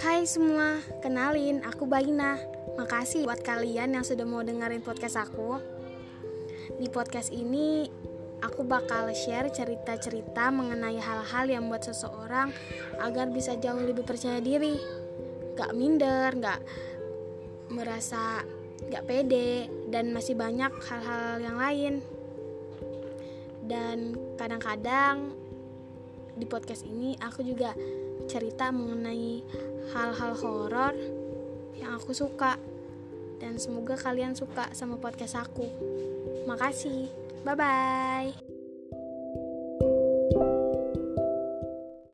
Hai semua, kenalin aku Baina. Makasih buat kalian yang sudah mau dengerin podcast aku. Di podcast ini aku bakal share cerita-cerita mengenai hal-hal yang buat seseorang agar bisa jauh lebih percaya diri. Gak minder, gak merasa gak pede, dan masih banyak hal-hal yang lain. Dan kadang-kadang di podcast ini aku juga cerita mengenai hal-hal horor yang aku suka dan semoga kalian suka sama podcast aku. Makasih. Bye bye.